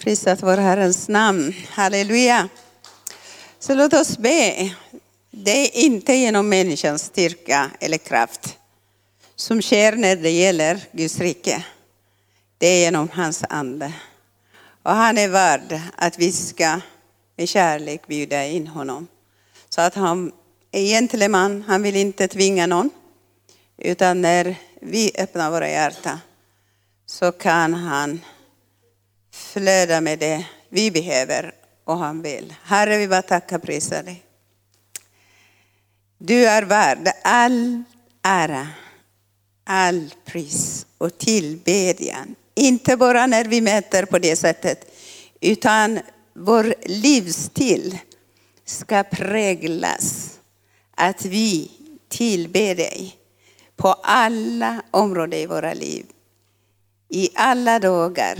Prisat vår Herrens namn. Halleluja. Så låt oss be. Det är inte genom människans styrka eller kraft som sker när det gäller Guds rike. Det är genom hans ande. Och han är värd att vi ska med kärlek bjuda in honom. Så att han är gentleman, han vill inte tvinga någon. Utan när vi öppnar våra hjärtan så kan han flöda med det vi behöver och han vill. Herre, vi bara tackar och prisar dig. Du är värd all ära, all pris och tillbedjan. Inte bara när vi mäter på det sättet, utan vår livsstil ska präglas att vi tillber dig på alla områden i våra liv. I alla dagar,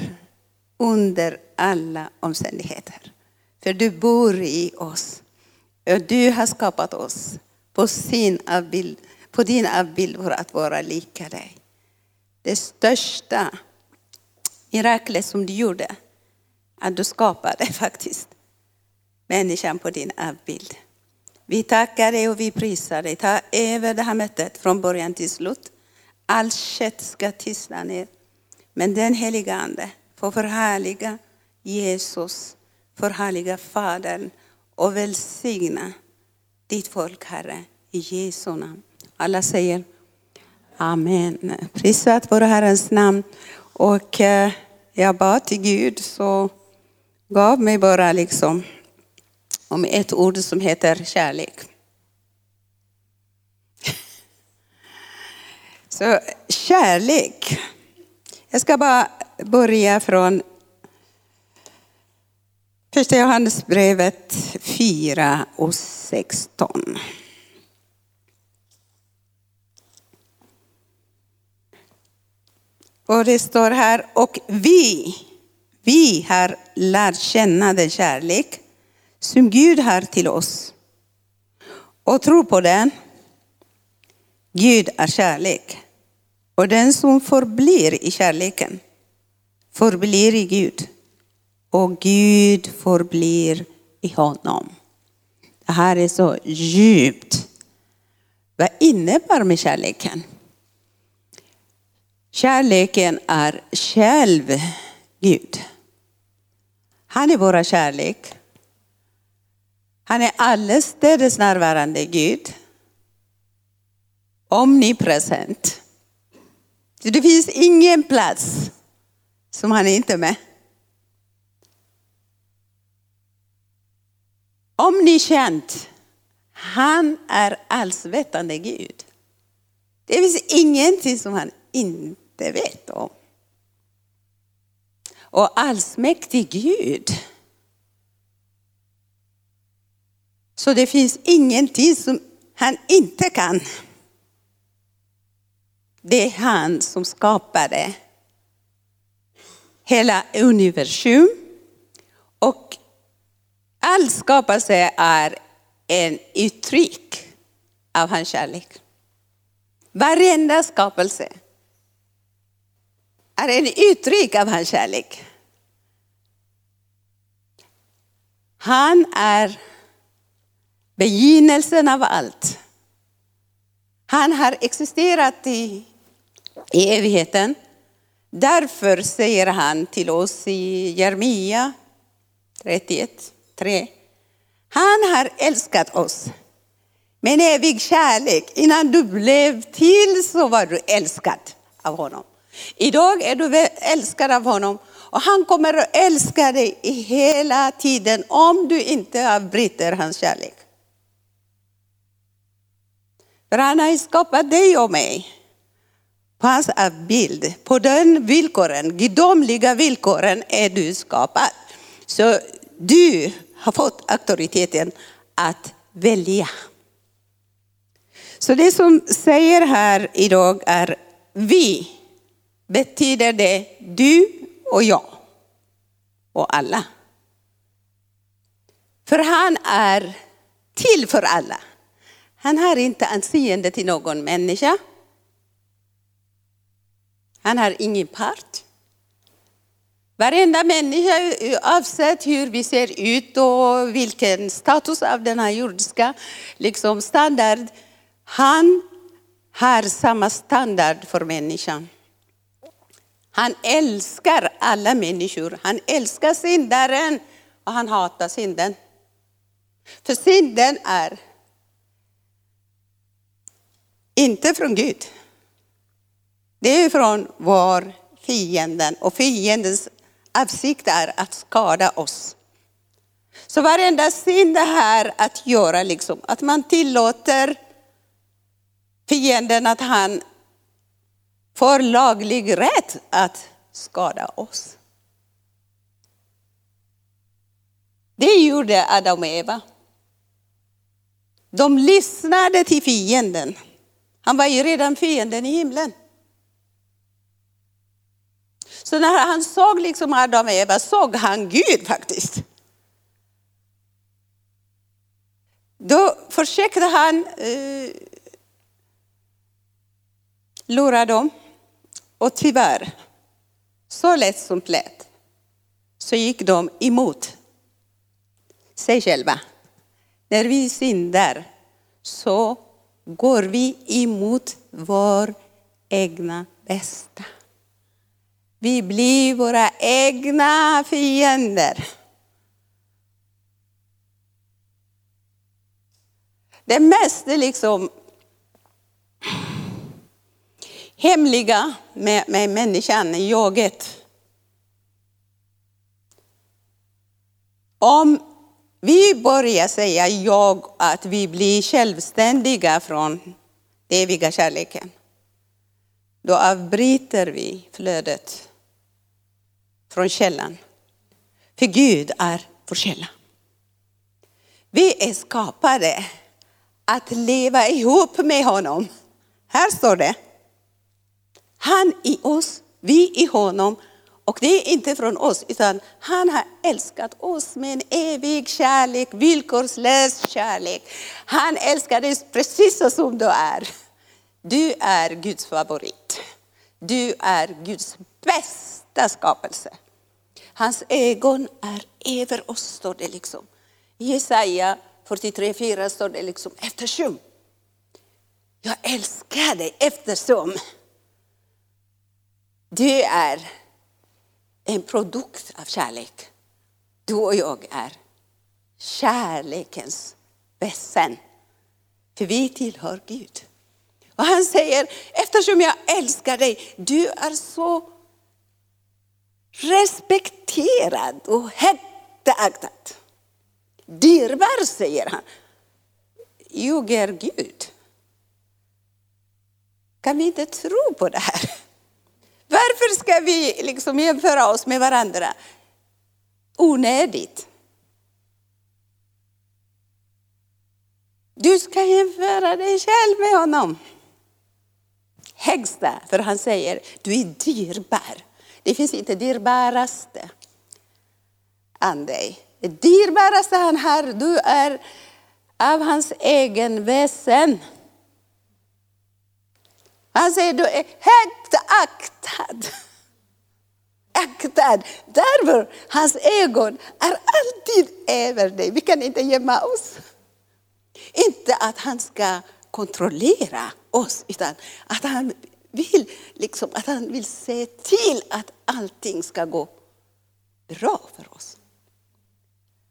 under alla omständigheter. För du bor i oss. Och du har skapat oss på, sin avbild, på din avbild för att vara lika dig. Det största miraklet som du gjorde, att du skapade faktiskt människan på din avbild. Vi tackar dig och vi prisar dig. Ta över det här mötet från början till slut. Allt kött ska tystna ner. Men den heliga Ande få förhärliga Jesus, förhärliga Fadern och välsigna ditt folk, Herre, i Jesu namn. Alla säger Amen. Prisat vår Herrens namn. Och eh, jag bad till Gud så gav mig bara liksom om ett ord som heter kärlek. Så kärlek. Jag ska bara börja från första Johannesbrevet 4 och 16. Och det står här, och vi, vi har lärt känna den kärlek som Gud har till oss och tror på den. Gud är kärlek. Och den som förblir i kärleken förblir i Gud. Och Gud förblir i honom. Det här är så djupt. Vad innebär med kärleken? Kärleken är själv Gud. Han är vår kärlek. Han är allestädes närvarande Gud. Omnipresent. Det finns ingen plats som han inte är med. Om ni känt, Han är allsvetande Gud. Det finns ingenting som han inte vet om. Och allsmäktig Gud. Så det finns ingenting som han inte kan. Det är han som skapade hela universum. Och all skapelse är en uttryck av hans kärlek. Varenda skapelse är en uttryck av hans kärlek. Han är begynnelsen av allt. Han har existerat i, i evigheten. Därför säger han till oss i Jeremia 31, 3. Han har älskat oss med en evig kärlek. Innan du blev till så var du älskad av honom. Idag är du älskad av honom och han kommer att älska dig hela tiden om du inte avbryter hans kärlek. För han har skapat dig och mig på hans bild. På den villkoren, gudomliga villkoren är du skapad. Så du har fått auktoriteten att välja. Så det som säger här idag är vi. Betyder det du och jag och alla. För han är till för alla. Han har inte anseende till någon människa. Han har ingen part. Varenda människa, oavsett hur vi ser ut och vilken status av den här jordiska liksom, standard, han har samma standard för människan. Han älskar alla människor. Han älskar syndaren och han hatar synden. För synden är inte från Gud. Det är från vår fienden och fiendens avsikt är att skada oss. Så varenda synd det här att göra liksom, att man tillåter fienden att han får laglig rätt att skada oss. Det gjorde Adam och Eva. De lyssnade till fienden. Han var ju redan fienden i himlen. Så när han såg liksom Adam och Eva såg han Gud faktiskt. Då försökte han eh, lura dem. Och tyvärr, så lätt som plätt, så gick de emot sig själva. När vi syndar så går vi emot vår egna bästa. Vi blir våra egna fiender. Det mest liksom hemliga med, med människan, jaget. Om vi börjar säga jag, att vi blir självständiga från den eviga kärleken, då avbryter vi flödet från källan. För Gud är vår källa. Vi är skapade att leva ihop med honom. Här står det. Han i oss, vi i honom. Och det är inte från oss, utan han har älskat oss med en evig kärlek, villkorslös kärlek. Han älskar dig precis så som du är. Du är Guds favorit. Du är Guds bästa skapelse. Hans ögon är över oss, står det liksom. I Jesaja 43.4 står det liksom eftersom. Jag älskar dig eftersom du är en produkt av kärlek. Du och jag är kärlekens väsen. För vi tillhör Gud. Och han säger, eftersom jag älskar dig, du är så respekterad och högt aktad. Dyrbar, säger han. Ljuger Gud. Kan vi inte tro på det här? Varför ska vi liksom jämföra oss med varandra? Onödigt. Du ska jämföra dig själv med honom. Högsta, för han säger du är dyrbar. Det finns inte dyrbaraste än dig. Det dyrbaraste han har, du är av hans egen väsen. Han säger du är högt aktad. Aktad. Därför hans ögon är alltid över dig. Vi kan inte gömma oss. Inte att han ska kontrollera oss, utan att han vill, liksom, att han vill se till att allting ska gå bra för oss.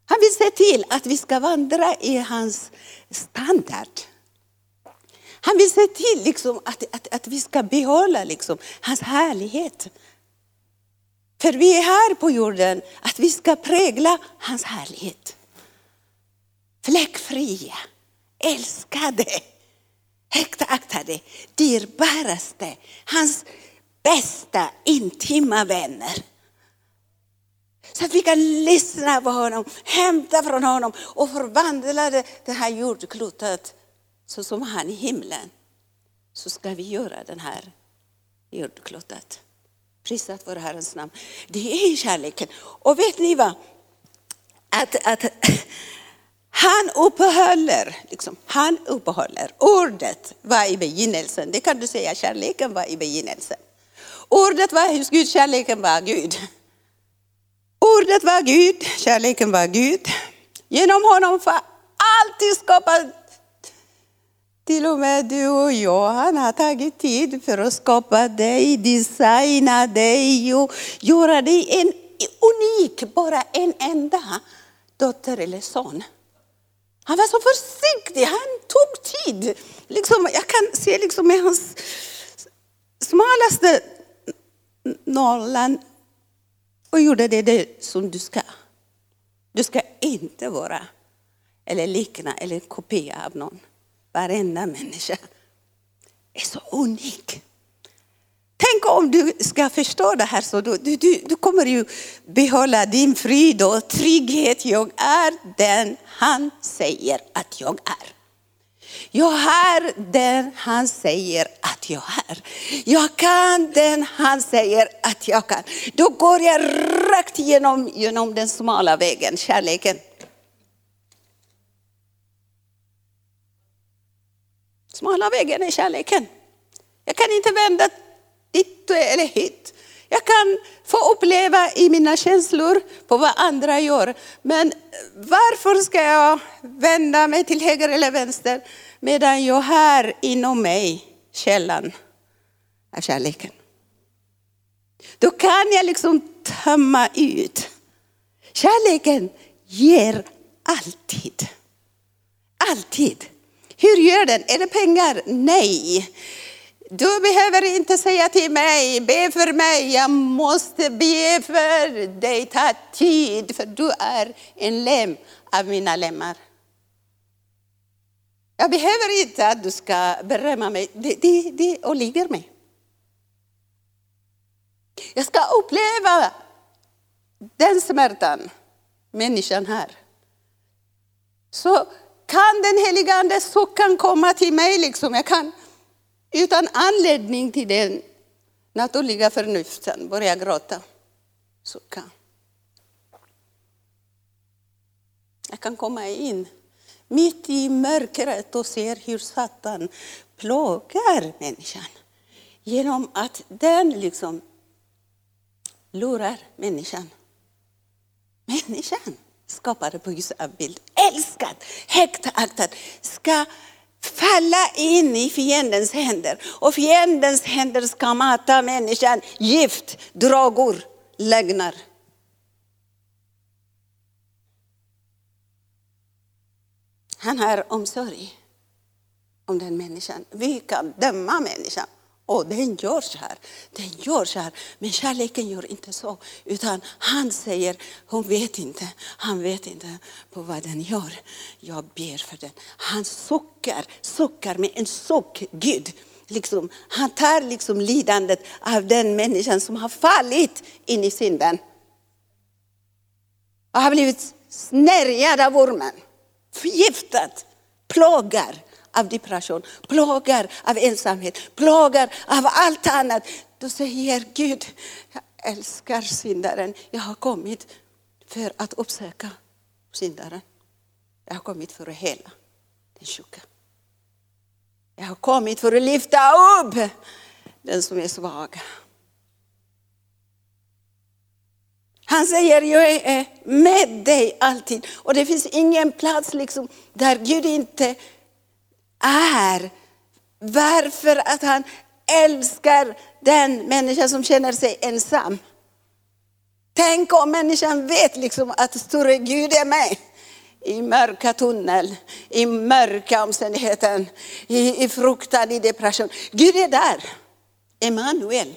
Han vill se till att vi ska vandra i hans standard. Han vill se till liksom att, att, att vi ska behålla liksom hans härlighet. För vi är här på jorden att vi ska prägla hans härlighet. Fläckfria, älskade, högt aktade, dyrbaraste, hans bästa intima vänner. Så att vi kan lyssna på honom, hämta från honom och förvandla det här jordklotet så som han i himlen, så ska vi göra den här jordklotet. Prisat vare Herrens namn. Det är kärleken. Och vet ni vad? Att, att han uppehåller, liksom, han uppehåller. Ordet var i begynnelsen. Det kan du säga, kärleken var i begynnelsen. Ordet var hos Gud, kärleken var Gud. Ordet var Gud, kärleken var Gud. Genom honom var alltid skapat. Till och med du och jag, han har tagit tid för att skapa dig, designa dig och göra dig en unik, bara en enda dotter eller son. Han var så försiktig, han tog tid. Liksom, jag kan se liksom med hans smalaste nollan och gjorde det, det som du ska. Du ska inte vara eller likna eller kopia av någon. Varenda människa är så unik. Tänk om du ska förstå det här, så du, du, du kommer ju behålla din frid och trygghet. Jag är den han säger att jag är. Jag är den han säger att jag är. Jag kan den han säger att jag kan. Då går jag rakt genom, genom den smala vägen, kärleken. Smala vägen är kärleken. Jag kan inte vända ditt eller hit. Jag kan få uppleva i mina känslor på vad andra gör. Men varför ska jag vända mig till höger eller vänster medan jag har inom mig källan av kärleken? Då kan jag liksom tömma ut. Kärleken ger alltid. Alltid. Hur gör den? Är det pengar? Nej. Du behöver inte säga till mig, be för mig, jag måste be för dig, ta tid, för du är en lem av mina lemmar. Jag behöver inte att du ska berömma mig, det, det, det åligger mig. Jag ska uppleva den smärtan människan har. Så kan den heliga Ande så kan komma till mig, liksom. jag kan utan anledning till den naturliga förnuften börjar gråta. Sucka. Jag kan komma in mitt i mörkret och se hur Satan plågar människan genom att den liksom lurar människan. Människan skapad på Guds avbild, älskad, högt aktad, ska falla in i fiendens händer. Och fiendens händer ska mata människan gift, dragor, lögner. Han har omsorg om den människan. Vi kan döma människan och den gör så här, den gör så här. Men kärleken gör inte så. Utan han säger, hon vet inte, han vet inte på vad den gör. Jag ber för den. Han suckar, suckar med en suck, Gud. Liksom, han tar liksom lidandet av den människan som har fallit in i synden. Och har blivit snärjad av ormen, förgiftad, plågar av depression, plågor av ensamhet, plågor av allt annat. Då säger Gud, jag älskar syndaren. Jag har kommit för att uppsöka syndaren. Jag har kommit för att hela den sjuka. Jag har kommit för att lyfta upp den som är svag. Han säger, jag är med dig alltid. Och det finns ingen plats liksom där Gud inte är. Varför att han älskar den människa som känner sig ensam. Tänk om människan vet liksom att store Gud är med i mörka tunnel, i mörka omständigheter, i, i fruktan, i depression. Gud är där. Emanuel.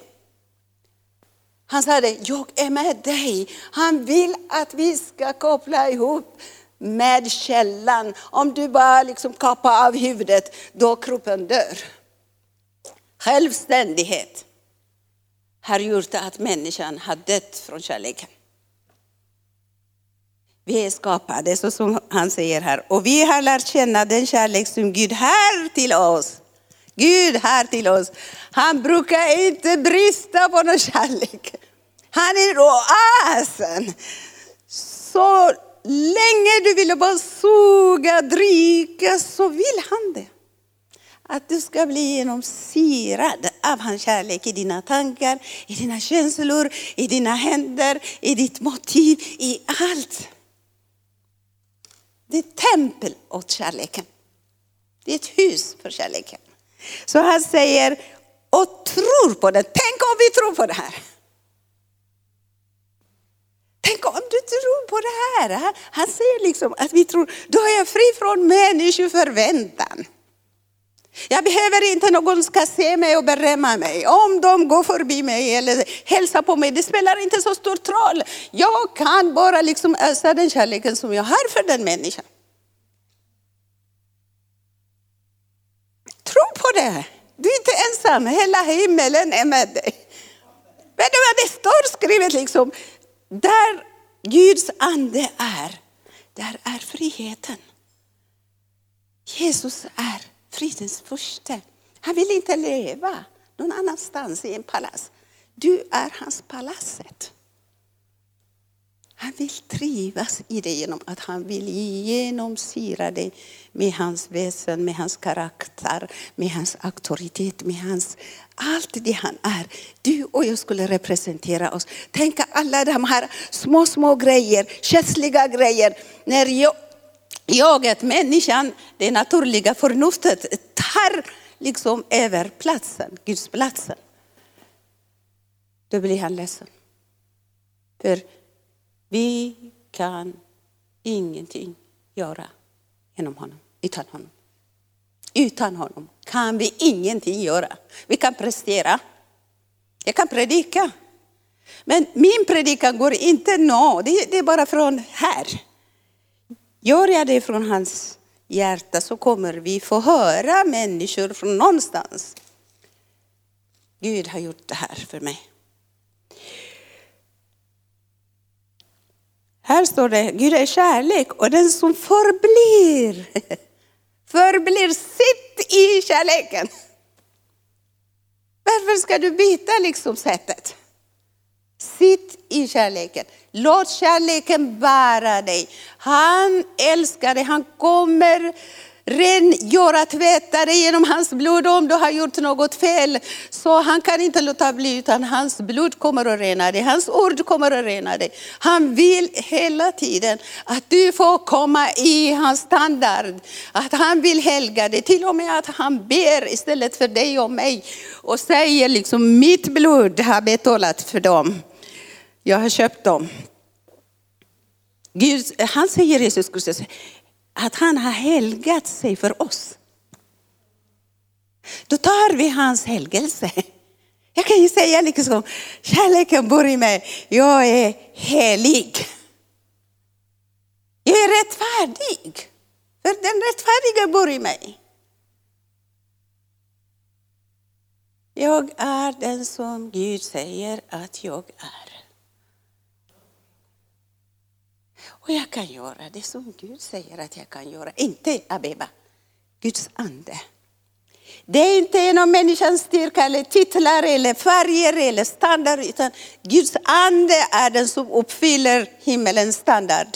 Han sa det, jag är med dig. Han vill att vi ska koppla ihop med källan. Om du bara liksom kapar av huvudet, då kroppen dör. Självständighet har gjort att människan har dött från kärleken. Vi är skapade, så som han säger här. Och vi har lärt känna den kärlek som Gud har till oss. Gud har till oss. Han brukar inte brista på någon kärlek. Han är oasen. Så länge du ville bara suga, dricka så vill han det. Att du ska bli genomsyrad av hans kärlek i dina tankar, i dina känslor, i dina händer, i ditt motiv, i allt. Det är ett tempel åt kärleken. Det är ett hus för kärleken. Så han säger, och tror på det. Tänk om vi tror på det här. Tänk om du tror på det här. Han säger liksom att vi tror, då är jag fri från människoförväntan. Jag behöver inte någon ska se mig och berömma mig. Om de går förbi mig eller hälsar på mig, det spelar inte så stor roll. Jag kan bara liksom ösa den kärleken som jag har för den människan. Tro på det. Du är inte ensam, hela himmelen är med dig. Vet du vad det står skrivet liksom? Där Guds ande är, där är friheten. Jesus är fridens första. Han vill inte leva någon annanstans i en palats. Du är hans palatset. Han vill trivas i det genom att han vill genomsyra det med hans väsen, med hans karaktär, med hans auktoritet, med hans allt det han är. Du och jag skulle representera oss. Tänk alla de här små, små grejer, känsliga grejer. När jag, jaget, människan, det naturliga förnuftet tar liksom över platsen, Guds platsen. Då blir han ledsen. För vi kan ingenting göra genom honom, utan honom. Utan honom kan vi ingenting göra. Vi kan prestera. Jag kan predika. Men min predikan går inte nå, det är bara från här. Gör jag det från hans hjärta så kommer vi få höra människor från någonstans. Gud har gjort det här för mig. Här står det, Gud är kärlek och den som förblir, förblir sitt i kärleken. Varför ska du byta liksom sättet? Sitt i kärleken. Låt kärleken bära dig. Han älskar dig, han kommer rengöra, tvätta dig genom hans blod om du har gjort något fel. Så han kan inte låta bli utan hans blod kommer att rena dig, hans ord kommer att rena dig. Han vill hela tiden att du får komma i hans standard. Att han vill helga dig, till och med att han ber istället för dig och mig. Och säger liksom mitt blod har betalat för dem. Jag har köpt dem. Gud, han säger Jesus Kristus, att han har helgat sig för oss. Då tar vi hans helgelse. Jag kan ju säga liksom, kärleken bor i mig, jag är helig. Jag är rättfärdig, för den rättfärdiga bor i mig. Jag är den som Gud säger att jag är. Och jag kan göra det som Gud säger att jag kan göra. Inte Abeba, Guds ande. Det är inte genom människans styrka eller titlar eller färger eller standard, utan Guds ande är den som uppfyller himmelens standard.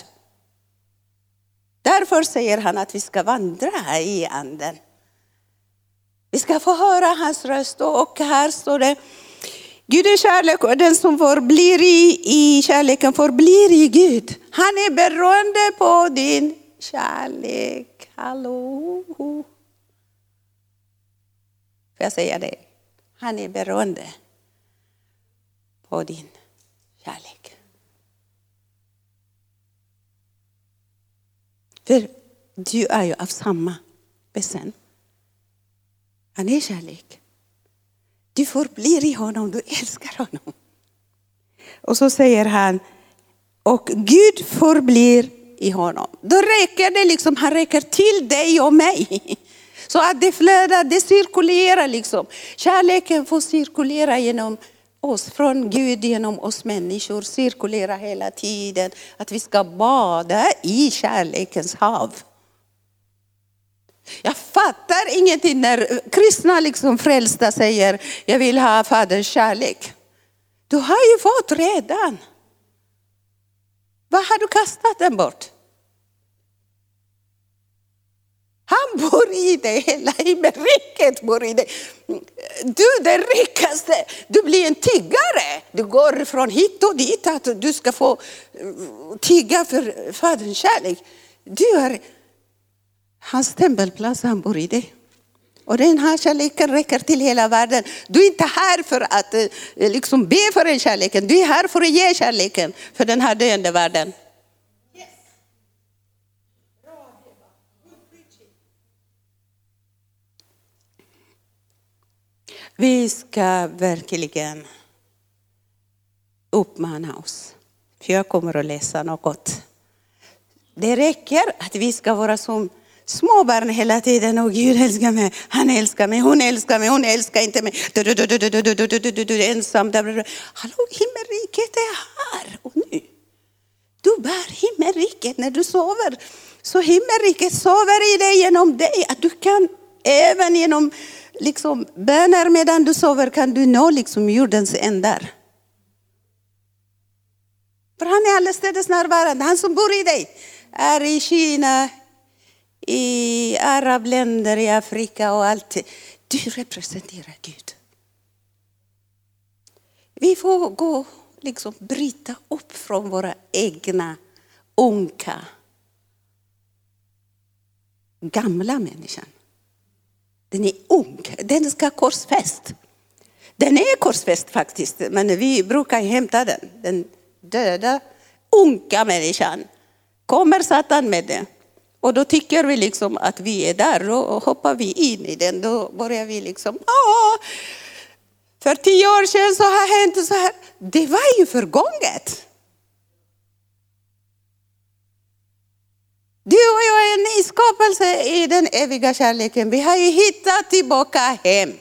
Därför säger han att vi ska vandra i anden. Vi ska få höra hans röst och här står det Gud är kärlek och den som förblir i, i kärleken förblir i Gud. Han är beroende på din kärlek. Hallå? Får jag säga det? Han är beroende på din kärlek. För du är ju av samma väsen. Han är kärlek. Du förblir i honom, du älskar honom. Och så säger han, och Gud förblir i honom. Då räcker det liksom, han räcker till dig och mig. Så att det flödar, det cirkulerar liksom. Kärleken får cirkulera genom oss, från Gud genom oss människor, cirkulera hela tiden. Att vi ska bada i kärlekens hav. Jag fattar ingenting när kristna liksom frälsta säger, jag vill ha faderns kärlek. Du har ju fått redan. Vad har du kastat den bort? Han bor i dig, hela himmelriket bor i dig. Du den rikaste, du blir en tiggare. Du går från hit och dit att du ska få mm, tigga för Faderns kärlek. Du är hans tempelplats, han bor i dig. Och den här kärleken räcker till hela världen. Du är inte här för att eh, liksom be för den kärleken, du är här för att ge kärleken för den här döende världen. Vi ska verkligen uppmana oss. För jag kommer att läsa något. Det räcker att vi ska vara som små barn hela tiden. Och Gud älskar mig, han älskar mig, hon älskar mig, hon älskar inte mig. Du, du, du, du, du, du, du, du, du, du, ensam. Hallå, himmelriket är här och nu. Du bär himmelriket när du sover. Så himmelriket sover i dig genom dig. Att du kan även genom liksom, böner medan du sover kan du nå liksom jordens ändar. För han är allestädes närvarande. Han som bor i dig är i Kina, i arabländer, i Afrika och allt. Du representerar Gud. Vi får gå, liksom bryta upp från våra egna unka, gamla människan. Den är ung, den ska korsfäst. Den är korsfäst faktiskt, men vi brukar hämta den. Den döda, unka människan. Kommer Satan med det? Och då tycker vi liksom att vi är där, då hoppar vi in i den. Då börjar vi liksom, Åh, för tio år sedan så har hänt så här. Det var ju förgånget. Du och jag är en ny skapelse i den eviga kärleken. Vi har ju hittat tillbaka hem.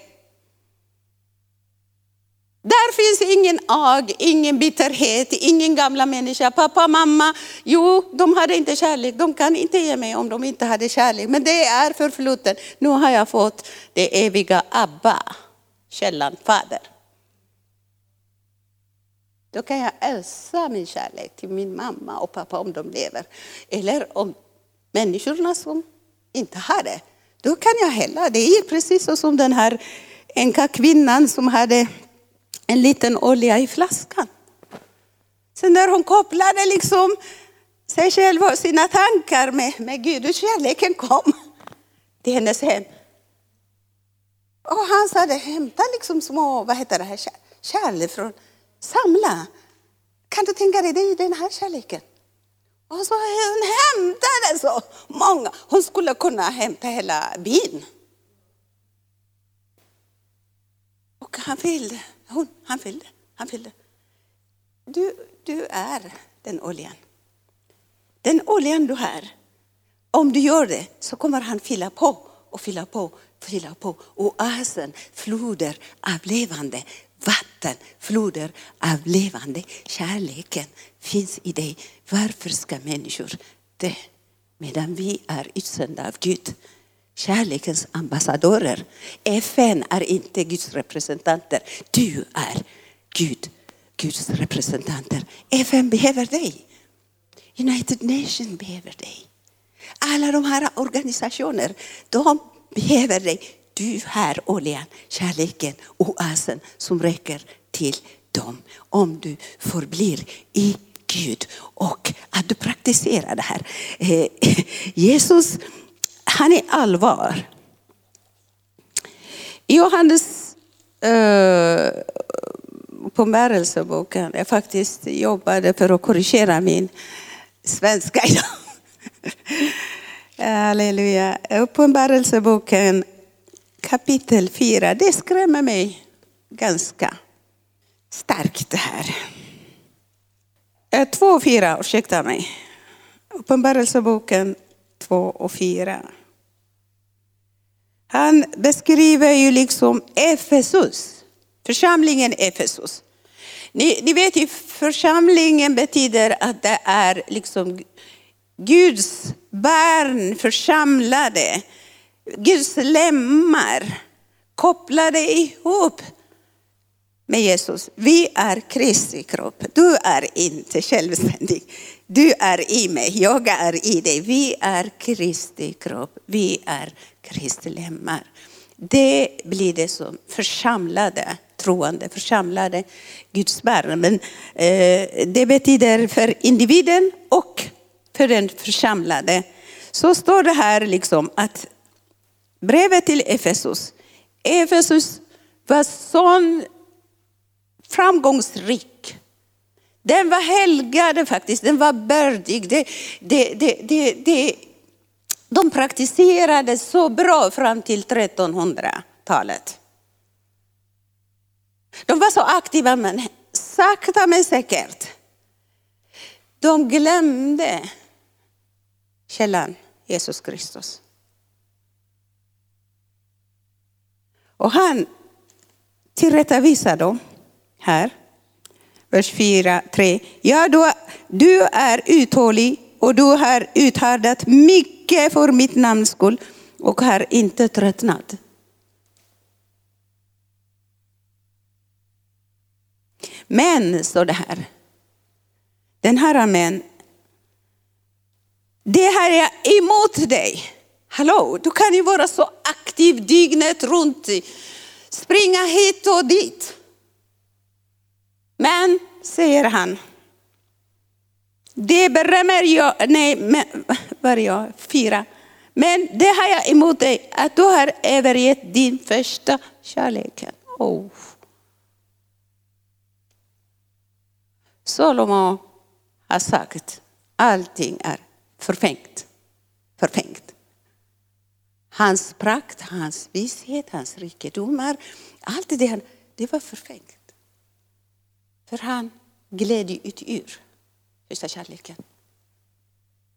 Där finns ingen ag, ingen bitterhet, ingen gamla människa. Pappa, mamma, jo, de hade inte kärlek. De kan inte ge mig om de inte hade kärlek. Men det är förflutet. Nu har jag fått det eviga Abba, källan, fader. Då kan jag ösa min kärlek till min mamma och pappa om de lever. Eller om människorna som inte har det. Då kan jag hälla. Det är precis som den här enka kvinnan som hade en liten olja i flaskan. Sen när hon kopplade liksom sig själv och sina tankar med, med Gud och kärleken kom till hennes hem. Och han sa, hämta liksom små, vad heter det här, kärlek från, samla. Kan du tänka dig, det är den här kärleken. Och så hon hämtade så många. Hon skulle kunna hämta hela byn. Och han ville, hon, han fyllde. han fyllde. Du, du är den oljan. Den oljan du har, om du gör det så kommer han fylla på och fylla på, fylla på. Oasen, floder av levande vatten, floder av levande kärleken finns i dig. Varför ska människor dö medan vi är utsända av Gud? Kärlekens ambassadörer. FN är inte Guds representanter. Du är Gud, Guds representanter. FN behöver dig. United Nations behöver dig. Alla de här organisationer, de behöver dig. Du har oljan, kärleken, oasen som räcker till dem. Om du förblir i Gud och att du praktiserar det här. Eh, Jesus, han är allvar. I Johannes eh, uppenbarelseboken, jag faktiskt jobbade för att korrigera min svenska idag. Halleluja. Eh, uppenbarelseboken kapitel 4, det skrämmer mig ganska starkt det här. Eh, 2 och 4, ursäkta mig. Uppenbarelseboken 2 och 4. Han beskriver ju liksom Efesus, församlingen Efesus. Ni, ni vet ju, församlingen betyder att det är liksom Guds barn församlade. Guds lemmar kopplade ihop med Jesus. Vi är Kristi kropp. Du är inte självständig. Du är i mig, jag är i dig. Vi är Kristi kropp. Vi är Kristi lemmar. Det blir det som församlade troende, församlade Guds barn. Men eh, det betyder för individen och för den församlade. Så står det här liksom att brevet till Efesus, Efesus var sån framgångsrik. Den var helgad faktiskt, den var bördig. Det, det, det, det, det, de praktiserade så bra fram till 1300-talet. De var så aktiva men sakta men säkert. De glömde källan Jesus Kristus. Och han tillrättavisar dem här. Vers 4, 3. Ja, du, du är uthållig och du har uthärdat mycket mycket för mitt namns skull och har inte tröttnat. Men, står det här, den här amen, det här är emot dig. Hallå, du kan ju vara så aktiv dygnet runt, springa hit och dit. Men, säger han, det berömmer jag, nej, men, var jag, fyra. Men det har jag emot dig, att du har övergett din första kärlek. Oh. Salomo har sagt, allting är förfängt. förfängt. Hans prakt, hans vishet, hans rikedomar, allt det, det var förfängt. För han gled ut ur första kärleken.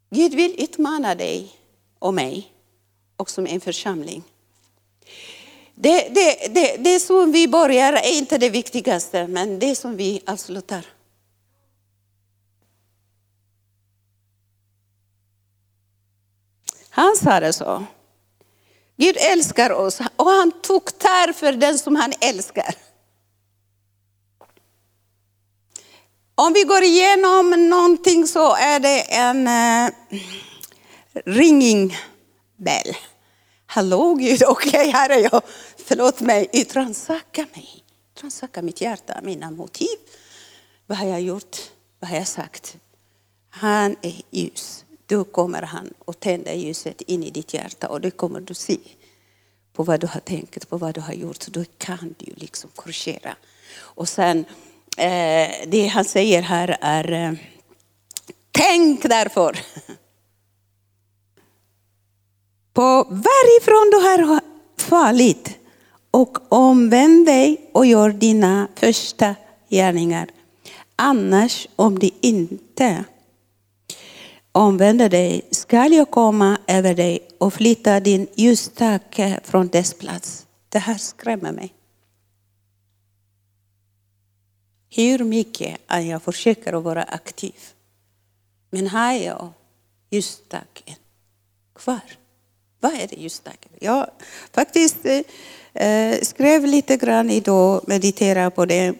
Gud vill utmana dig och mig, och som en församling. Det, det, det, det som vi börjar är inte det viktigaste, men det som vi avslutar. Han sa det så. Gud älskar oss och han tuktar för den som han älskar. Om vi går igenom någonting så är det en eh, ringing bell. Hallå Gud, okej okay, här är jag. Förlåt mig, transaka mig. Transaka mitt hjärta, mina motiv. Vad har jag gjort? Vad har jag sagt? Han är ljus då kommer han och tänder ljuset in i ditt hjärta och det kommer du se på vad du har tänkt, på vad du har gjort. Då kan du liksom korrigera. Och sen, Eh, det han säger här är, eh, tänk därför på varifrån du har fallit och omvänd dig och gör dina första gärningar. Annars om du inte omvänder dig skall jag komma över dig och flytta din ljusstake från dess plats. Det här skrämmer mig. Hur mycket jag försöker att vara aktiv. Men har jag ljusstaken kvar? Vad är det ljusstaken? Jag faktiskt eh, skrev lite grann idag, mediterade på det.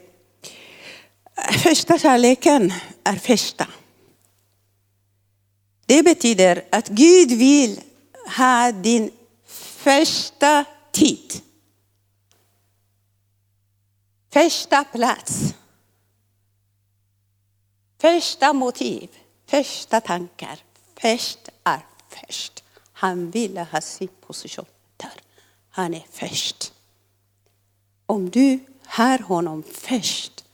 Första kärleken är första. Det betyder att Gud vill ha din första tid. Första plats. Första motiv, första tankar. Först är först. Han ville ha sin position där. Han är först. Om du har honom först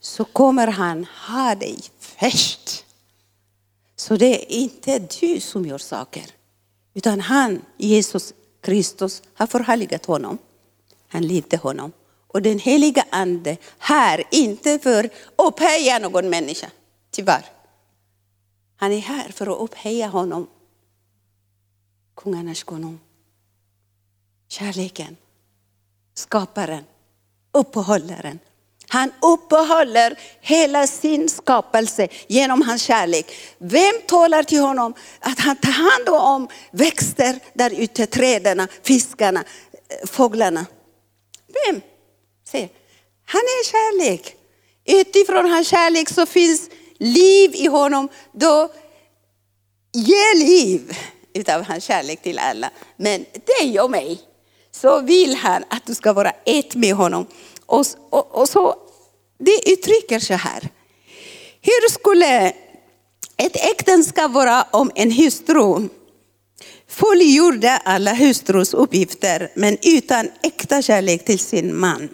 så kommer han ha dig först. Så det är inte du som gör saker, utan han, Jesus Kristus, har förhärligat honom. Han lydde honom. Och den heliga ande här, inte för att upphöja någon människa, tyvärr. Han är här för att upphöja honom. Kungarnas konung. Kärleken, skaparen, uppehållaren, han uppehåller hela sin skapelse genom hans kärlek. Vem talar till honom att han tar hand om växter där ute, träden, fiskarna, eh, fåglarna? Vem? Se. Han är kärlek. Utifrån hans kärlek så finns liv i honom. Då ge liv utav hans kärlek till alla. Men dig och mig så vill han att du ska vara ett med honom. Och, och, och så, det uttrycker så här. Hur skulle ett äktenskap vara om en hustru fullgjorde alla hustrus uppgifter men utan äkta kärlek till sin man?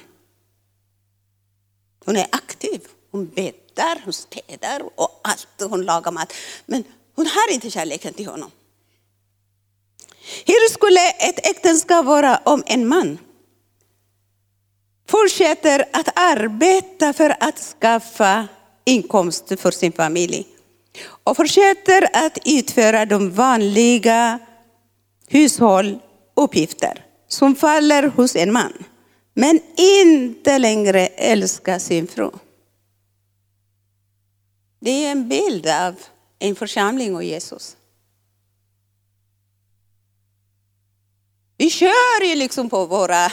Hon är aktiv, hon bäddar, hon städar och allt, hon lagar mat. Men hon har inte kärleken till honom. Hur skulle ett äktenskap vara om en man fortsätter att arbeta för att skaffa inkomst för sin familj och fortsätter att utföra de vanliga hushålluppgifter som faller hos en man, men inte längre älskar sin fru. Det är en bild av en församling och Jesus. Vi kör ju liksom på våra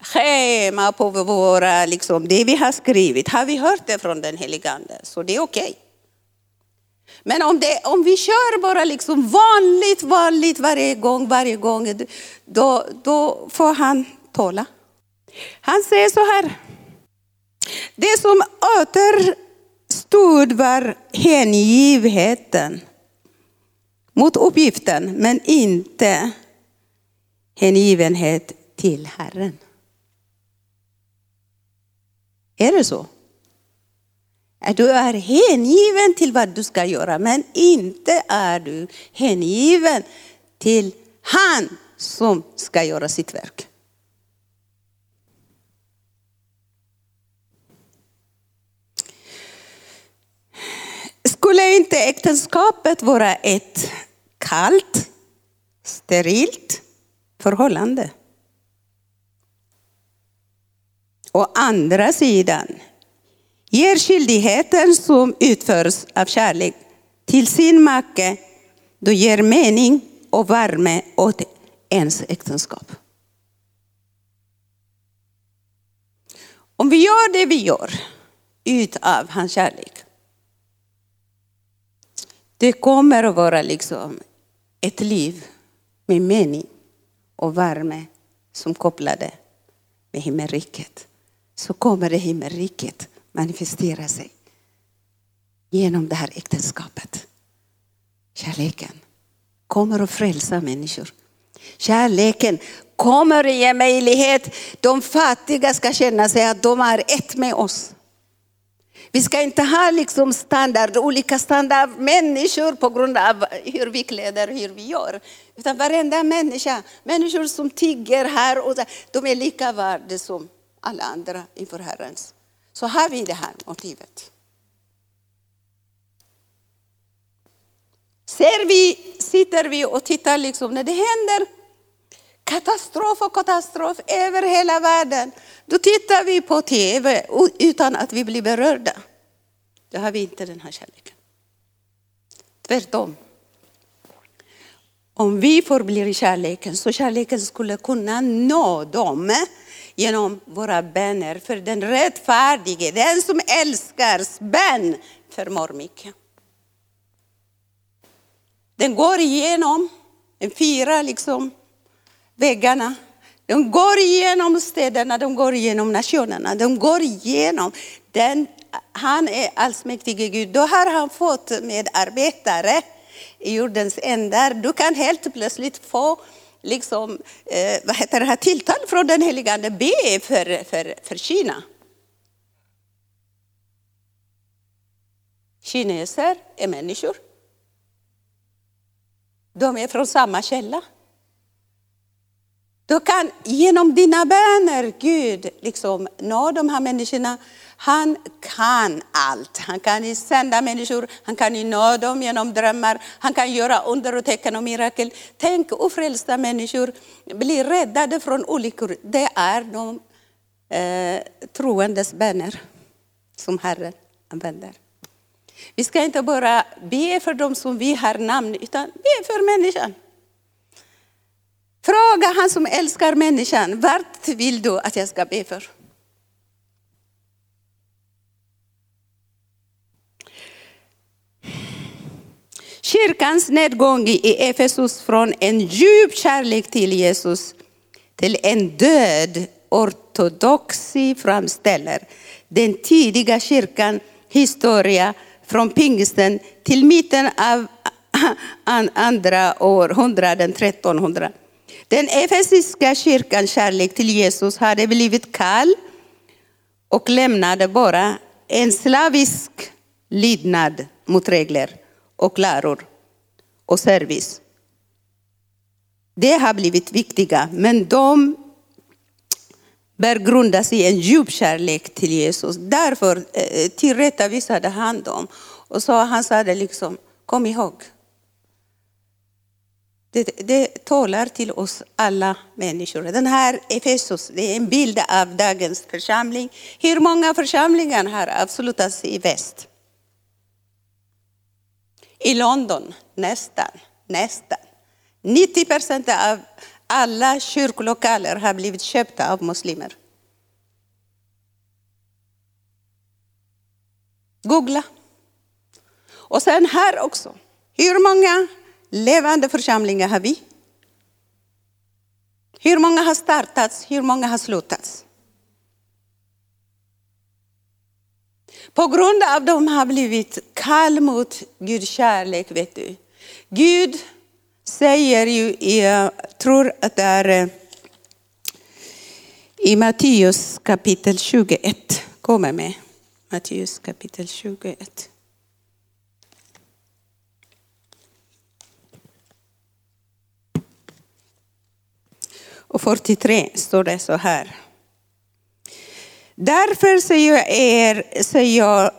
schema, på våra, liksom, det vi har skrivit. Har vi hört det från den helige Ande så det är okej. Okay. Men om, det, om vi kör bara liksom vanligt, vanligt varje gång, varje gång, då, då får han tåla. Han säger så här. Det som återstod var hängivenheten mot uppgiften, men inte hängivenhet till Herren. Är det så? Att du är hängiven till vad du ska göra, men inte är du hängiven till han som ska göra sitt verk. Skulle inte äktenskapet vara ett kallt, sterilt förhållande? Å andra sidan ger skyldigheten som utförs av kärlek till sin make, då ger mening och värme åt ens äktenskap. Om vi gör det vi gör utav hans kärlek, det kommer att vara liksom ett liv med mening och värme som kopplade med himmelriket. Så kommer det himmelriket manifestera sig genom det här äktenskapet. Kärleken kommer att frälsa människor. Kärleken kommer att ge möjlighet. De fattiga ska känna sig att de är ett med oss. Vi ska inte ha liksom standard, olika standard människor på grund av hur vi kläder, hur vi gör. Utan varenda människa, människor som tigger här och där, de är lika värda som alla andra inför Herrens. Så har vi det här motivet. Ser vi, sitter vi och tittar liksom när det händer katastrof och katastrof över hela världen. Då tittar vi på tv utan att vi blir berörda. Då har vi inte den här kärleken. Tvärtom. Om vi förblir i kärleken så kärleken skulle kunna nå dem genom våra böner. För den rättfärdige, den som älskar bön förmår mycket. Den går igenom en fyra liksom, väggarna. De går igenom städerna, de går igenom nationerna, de går igenom. Den, han är allsmäktige Gud. Då har han fått medarbetare i jordens ändar. Du kan helt plötsligt få liksom, eh, vad heter det här, tilltal från den helige Ande, be för, för, för Kina. Kineser är människor. De är från samma källa. Du kan genom dina böner Gud liksom nå de här människorna han kan allt. Han kan sända människor, han kan nå dem genom drömmar, han kan göra under och tecken och mirakel. Tänk ofrälsta människor blir räddade från olyckor. Det är de eh, troendes böner som Herren använder. Vi ska inte bara be för dem som vi har namn, utan be för människan. Fråga han som älskar människan, vart vill du att jag ska be för? Kyrkans nedgång i Efesus från en djup kärlek till Jesus till en död ortodoxi framställer den tidiga kyrkan historia från pingsten till mitten av andra århundraden, 1300. Den efesiska kyrkans kärlek till Jesus hade blivit kall och lämnade bara en slavisk lydnad mot regler och läror och service. Det har blivit viktiga, men de bör grundas i en djup kärlek till Jesus. Därför eh, tillrättavisade han dem och så han sa det liksom, kom ihåg. Det, det talar till oss alla människor. Den här Efesos, det är en bild av dagens församling. Hur många församlingar har avslutats i väst? I London, nästan, nästan. 90 procent av alla kyrkolokaler har blivit köpta av muslimer. Googla. Och sen här också. Hur många levande församlingar har vi? Hur många har startats? Hur många har slutats? På grund av att de har blivit kall mot Guds kärlek, vet du. Gud säger ju, jag tror att det är eh, i Matteus kapitel 21, kommer med. Matteus kapitel 21. Och 43 står det så här. Därför säger jag er, säger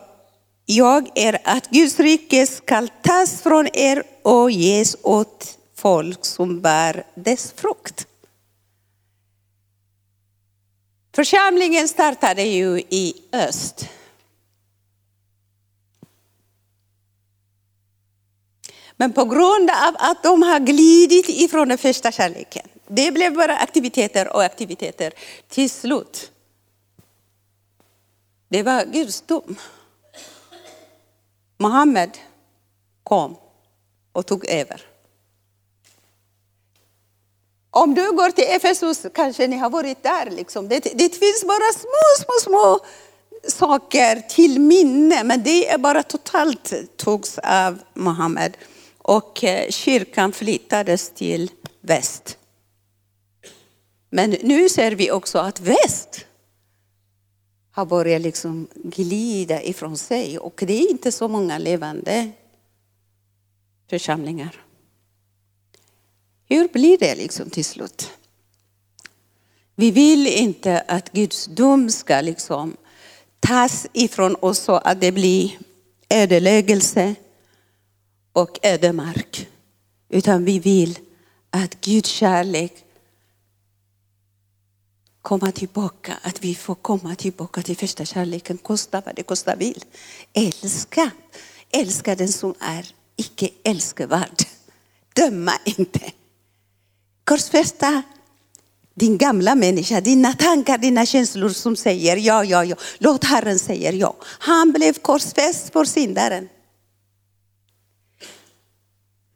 jag er att Guds rike skall tas från er och ges åt folk som bär dess frukt. Församlingen startade ju i öst. Men på grund av att de har glidit ifrån den första kärleken, det blev bara aktiviteter och aktiviteter till slut. Det var Guds dom. Mohammed kom och tog över. Om du går till Efesus, kanske ni har varit där, liksom. det, det finns bara små, små, små saker till minne, men det är bara totalt togs av Mohammed. Och eh, kyrkan flyttades till väst. Men nu ser vi också att väst har börjat liksom glida ifrån sig och det är inte så många levande församlingar. Hur blir det liksom till slut? Vi vill inte att Guds dom ska liksom tas ifrån oss så att det blir ödeläggelse och ödemark. Utan vi vill att Guds kärlek komma tillbaka, att vi får komma tillbaka till första kärleken, kosta vad det kosta vill. Älska, älska den som är icke älskvärd. Döma inte. Korsfästa din gamla människa, dina tankar, dina känslor som säger ja, ja, ja. Låt Herren säga ja. Han blev korsfäst för syndaren.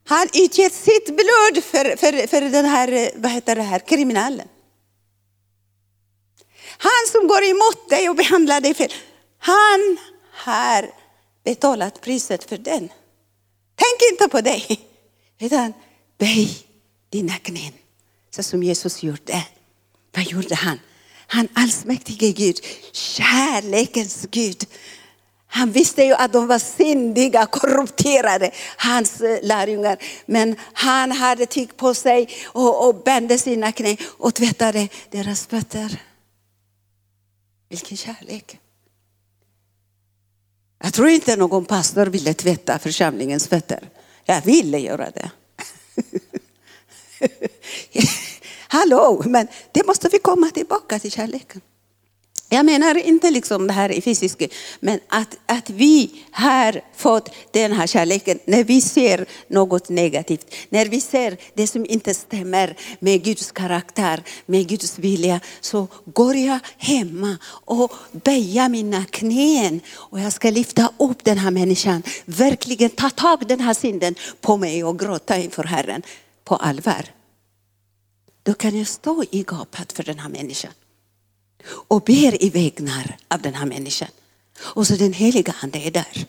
Han utgett sitt blod för, för, för den här, vad heter det här, kriminalen. Han som går emot dig och behandlar dig fel, han har betalat priset för den. Tänk inte på dig, utan böj dina knän. Så som Jesus gjorde. Vad gjorde han? Han allsmäktige Gud, kärlekens Gud. Han visste ju att de var syndiga, korrumperade, hans eh, lärjungar. Men han hade tyg på sig och, och bände sina knän och tvättade deras fötter. Vilken kärlek. Jag tror inte någon pastor ville tvätta församlingens fötter. Jag ville göra det. Hallå, men det måste vi komma tillbaka till kärleken. Jag menar inte liksom det här i fysiska, men att, att vi har fått den här kärleken när vi ser något negativt, när vi ser det som inte stämmer med Guds karaktär, med Guds vilja, så går jag hemma och böjer mina knän och jag ska lyfta upp den här människan, verkligen ta tag den här synden på mig och gråta inför Herren på allvar. Då kan jag stå i gapet för den här människan och ber i vägnar av den här människan. Och så den heliga ande är där.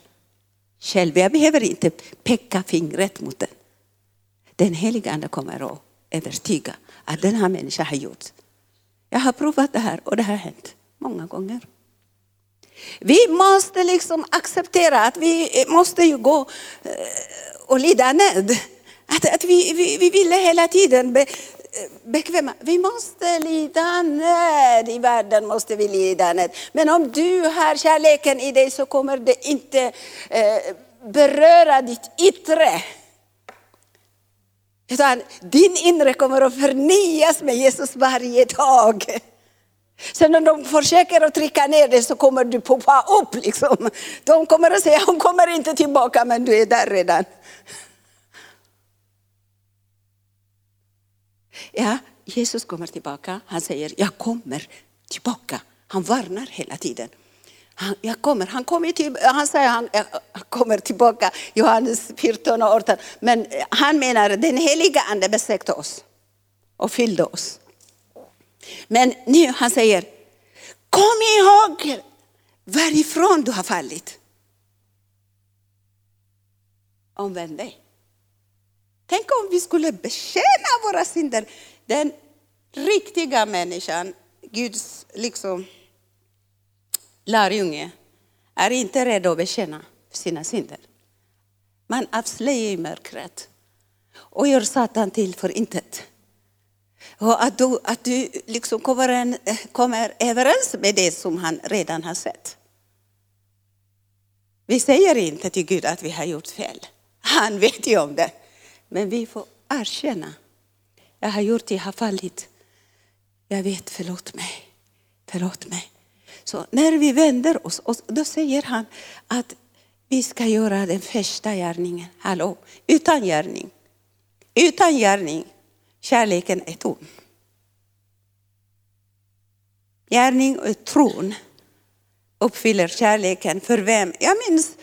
Själv, jag behöver inte peka fingret mot den. Den heliga ande kommer att övertyga att den här människan har gjort. Jag har provat det här och det har hänt många gånger. Vi måste liksom acceptera att vi måste ju gå eh, och lida nöd. Att, att vi, vi, vi ville hela tiden be, bekväma. Vi måste lida nöd. I världen måste vi lida nöd. Men om du har kärleken i dig så kommer det inte eh, beröra ditt yttre. Utan din inre kommer att förnyas med Jesus varje dag. Sen om de försöker att trycka ner dig så kommer du poppa upp. Liksom. De kommer att säga, hon kommer inte tillbaka men du är där redan. Ja, Jesus kommer tillbaka. Han säger, jag kommer tillbaka. Han varnar hela tiden. Han, jag kommer, han, kommer till, han säger han, jag kommer tillbaka, Johannes 14 och 18. Men han menar den heliga ande besökte oss och fyllde oss. Men nu han säger, kom ihåg varifrån du har fallit. Omvänd dig. Tänk om vi skulle bekänna våra synder. Den riktiga människan, Guds liksom, lärjunge, är inte rädd att bekänna sina synder. Man avslöjar i mörkret och gör Satan till för intet. Och att du, att du liksom kommer, en, kommer överens med det som han redan har sett. Vi säger inte till Gud att vi har gjort fel. Han vet ju om det. Men vi får erkänna. Jag har gjort det, jag har fallit. Jag vet, förlåt mig. Förlåt mig. Så när vi vänder oss, då säger han att vi ska göra den första gärningen. Hallå, utan gärning. Utan gärning, kärleken är tom. Gärning och tron uppfyller kärleken för vem? Jag minns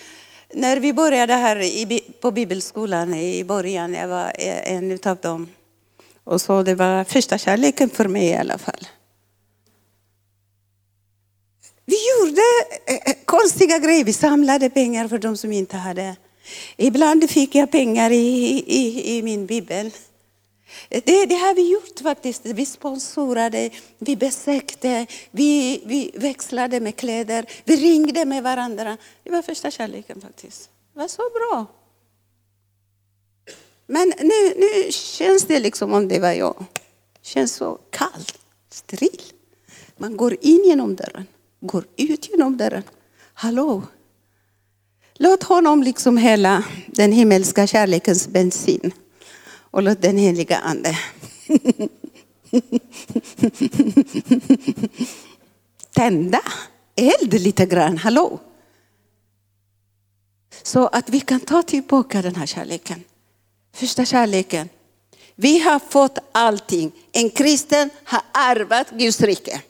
när vi började här på bibelskolan i början, jag var en av dem. Och så det var första kärleken för mig i alla fall. Vi gjorde eh, eh, konstiga grejer, vi samlade pengar för de som inte hade. Ibland fick jag pengar i, i, i min bibel. Det, det har vi gjort faktiskt. Vi sponsrade, vi besökte, vi, vi växlade med kläder, vi ringde med varandra. Det var första kärleken faktiskt. Det var så bra. Men nu, nu känns det liksom om det var jag. Det känns så kallt, steril. Man går in genom dörren, går ut genom dörren. Hallå? Låt honom liksom hela den himmelska kärlekens bensin och låt den heliga ande tända eld lite grann, hallå. Så att vi kan ta tillbaka den här kärleken. Första kärleken. Vi har fått allting. En kristen har ärvat Guds rike.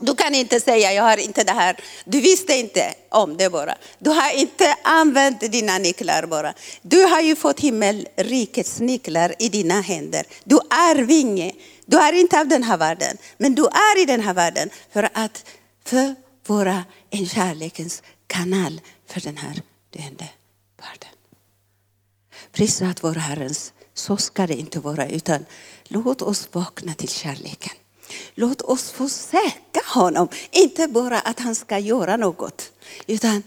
Du kan inte säga, jag har inte det här. Du visste inte om det bara. Du har inte använt dina nycklar bara. Du har ju fått himmelrikets nycklar i dina händer. Du är vinge. Du är inte av den här världen, men du är i den här världen för att för vara en kärlekens kanal för den här döende världen. Prisat vår Herrens, så ska det inte vara, utan låt oss vakna till kärleken. Låt oss få söka honom. Inte bara att han ska göra något, utan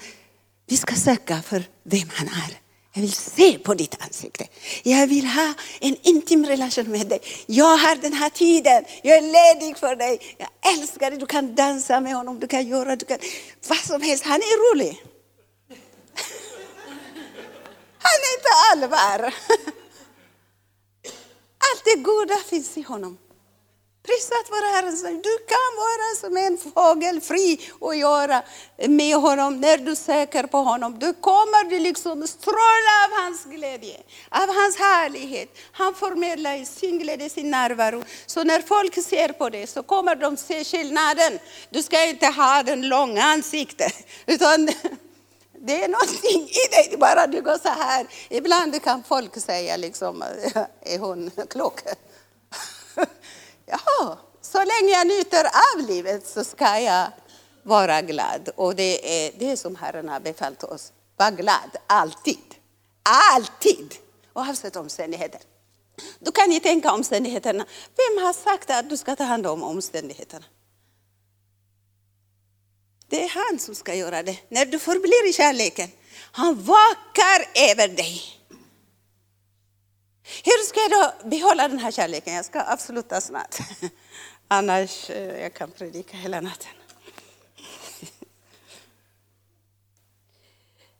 vi ska söka för vem han är. Jag vill se på ditt ansikte. Jag vill ha en intim relation med dig. Jag har den här tiden. Jag är ledig för dig. Jag älskar dig. Du kan dansa med honom. Du kan göra du kan, vad som helst. Han är rolig. Han är inte allvar. Allt det goda finns i honom. Prisat vare Herren. Du kan vara som en fågel fri och göra med honom när du söker på honom. Du kommer du liksom stråla av hans glädje, av hans härlighet. Han förmedlar sin glädje, sin närvaro. Så när folk ser på dig så kommer de se skillnaden. Du ska inte ha den långa ansiktet, utan det är någonting i dig, bara du går så här. Ibland kan folk säga liksom, är hon klok? Så länge jag njuter av livet så ska jag vara glad. Och det är det som Herren har befallt oss. Var glad, alltid. Alltid! Oavsett omständigheter. Du kan ju tänka omständigheterna. Vem har sagt att du ska ta hand om omständigheterna? Det är han som ska göra det. När du förblir i kärleken. Han vakar över dig. Hur ska jag då behålla den här kärleken? Jag ska avsluta snart. Annars eh, jag kan predika hela natten.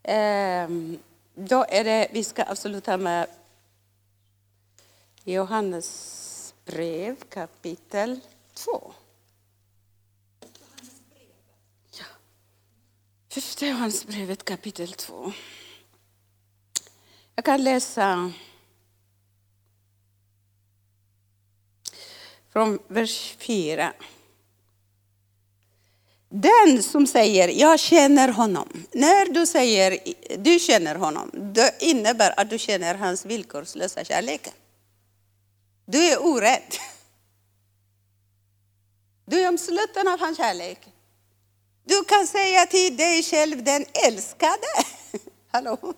Ehm, då är det, vi ska avsluta med Johannes brev kapitel 2. Ja. Första Johannesbrevet kapitel 2. Jag kan läsa från vers 4. Den som säger jag känner honom. När du säger du känner honom, det innebär att du känner hans villkorslösa kärlek. Du är orädd. Du är omsluten av hans kärlek. Du kan säga till dig själv, den älskade. Hallå?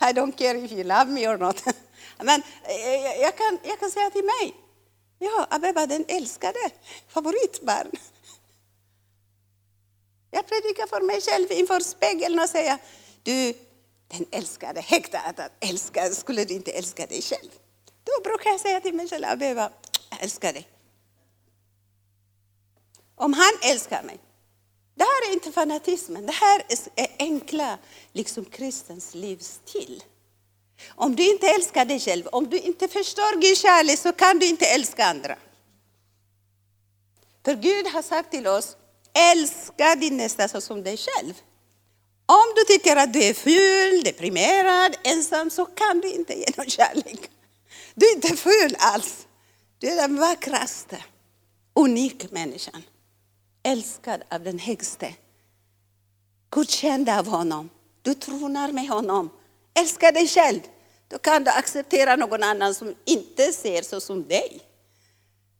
I don't care if you love me or not. Men eh, jag kan, jag kan säga till mig, Ja, Abeba den älskade, favoritbarn. Jag predikar för mig själv inför spegeln och säger, du, den älskade, häkta att älska, skulle du inte älska dig själv? Då brukar jag säga till mig själv, Abeba, jag älskar dig. Om han älskar mig. Det här är inte fanatismen, det här är enkla liksom kristens livsstil. Om du inte älskar dig själv, om du inte förstår Guds kärlek så kan du inte älska andra. För Gud har sagt till oss, älska din nästa såsom dig själv. Om du tycker att du är ful, deprimerad, ensam så kan du inte ge någon kärlek. Du är inte ful alls. Du är den vackraste, unik människan. Älskad av den högste. Godkänd av honom. Du tronar med honom. Älska dig själv. Då kan du acceptera någon annan som inte ser så som dig.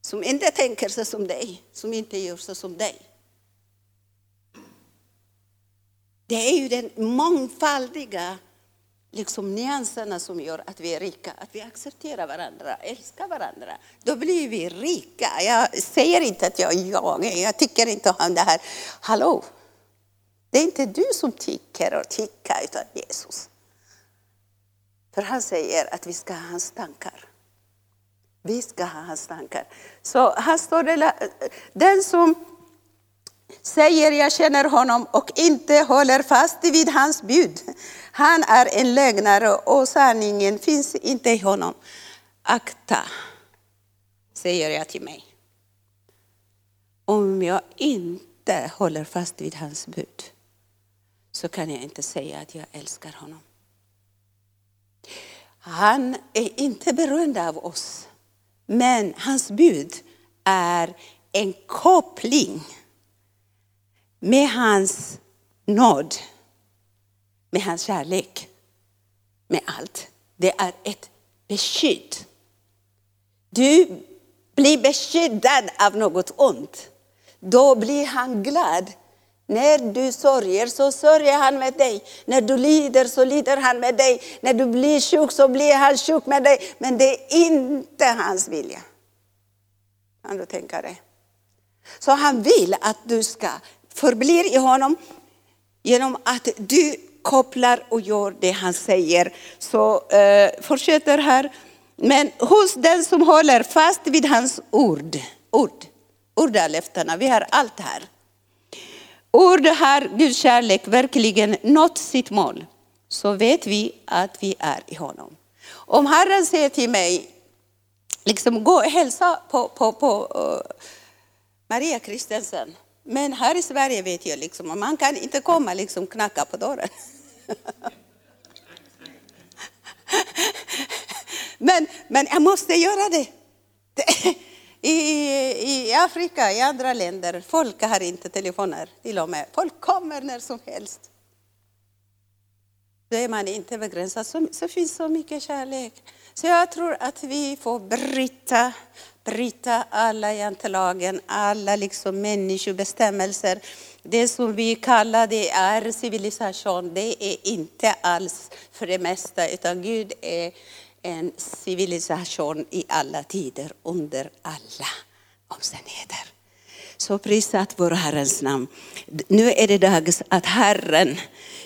Som inte tänker så som dig, som inte gör så som dig. Det är ju den mångfaldiga liksom, nyanserna som gör att vi är rika. Att vi accepterar varandra, älskar varandra. Då blir vi rika. Jag säger inte att jag är jag, jag tycker inte om det här. Hallå! Det är inte du som tycker och tycker, utan Jesus. För han säger att vi ska ha hans tankar. Vi ska ha hans tankar. Så här står det, den som säger jag känner honom och inte håller fast vid hans bud. Han är en lögnare och sanningen finns inte i honom. Akta, säger jag till mig. Om jag inte håller fast vid hans bud så kan jag inte säga att jag älskar honom. Han är inte beroende av oss. Men hans bud är en koppling med hans nåd, med hans kärlek, med allt. Det är ett beskydd. Du blir beskyddad av något ont. Då blir han glad när du sörjer så sörjer han med dig. När du lider så lider han med dig. När du blir sjuk så blir han sjuk med dig. Men det är inte hans vilja. Kan du tänka dig? Så han vill att du ska förbli i honom genom att du kopplar och gör det han säger. Så eh, fortsätter här. Men hos den som håller fast vid hans ord, ord, ordalöftena, vi har allt här. Ord har Guds kärlek verkligen nått sitt mål, så vet vi att vi är i honom. Om Herren säger till mig, liksom gå och hälsa på, på, på uh, Maria Kristensen. Men här i Sverige vet jag liksom, man kan inte komma liksom knacka på dörren. men, men jag måste göra det. I, I Afrika, i andra länder, folk har inte telefoner till och med. Folk kommer när som helst. Då är man inte begränsad. Så, så finns så mycket kärlek. Så jag tror att vi får bryta, bryta alla jantelagen, alla liksom människobestämmelser. Det som vi kallar det är civilisation, det är inte alls för det mesta, utan Gud är en civilisation i alla tider, under alla omständigheter. Så prisat vår Herrens namn. Nu är det dags att Herren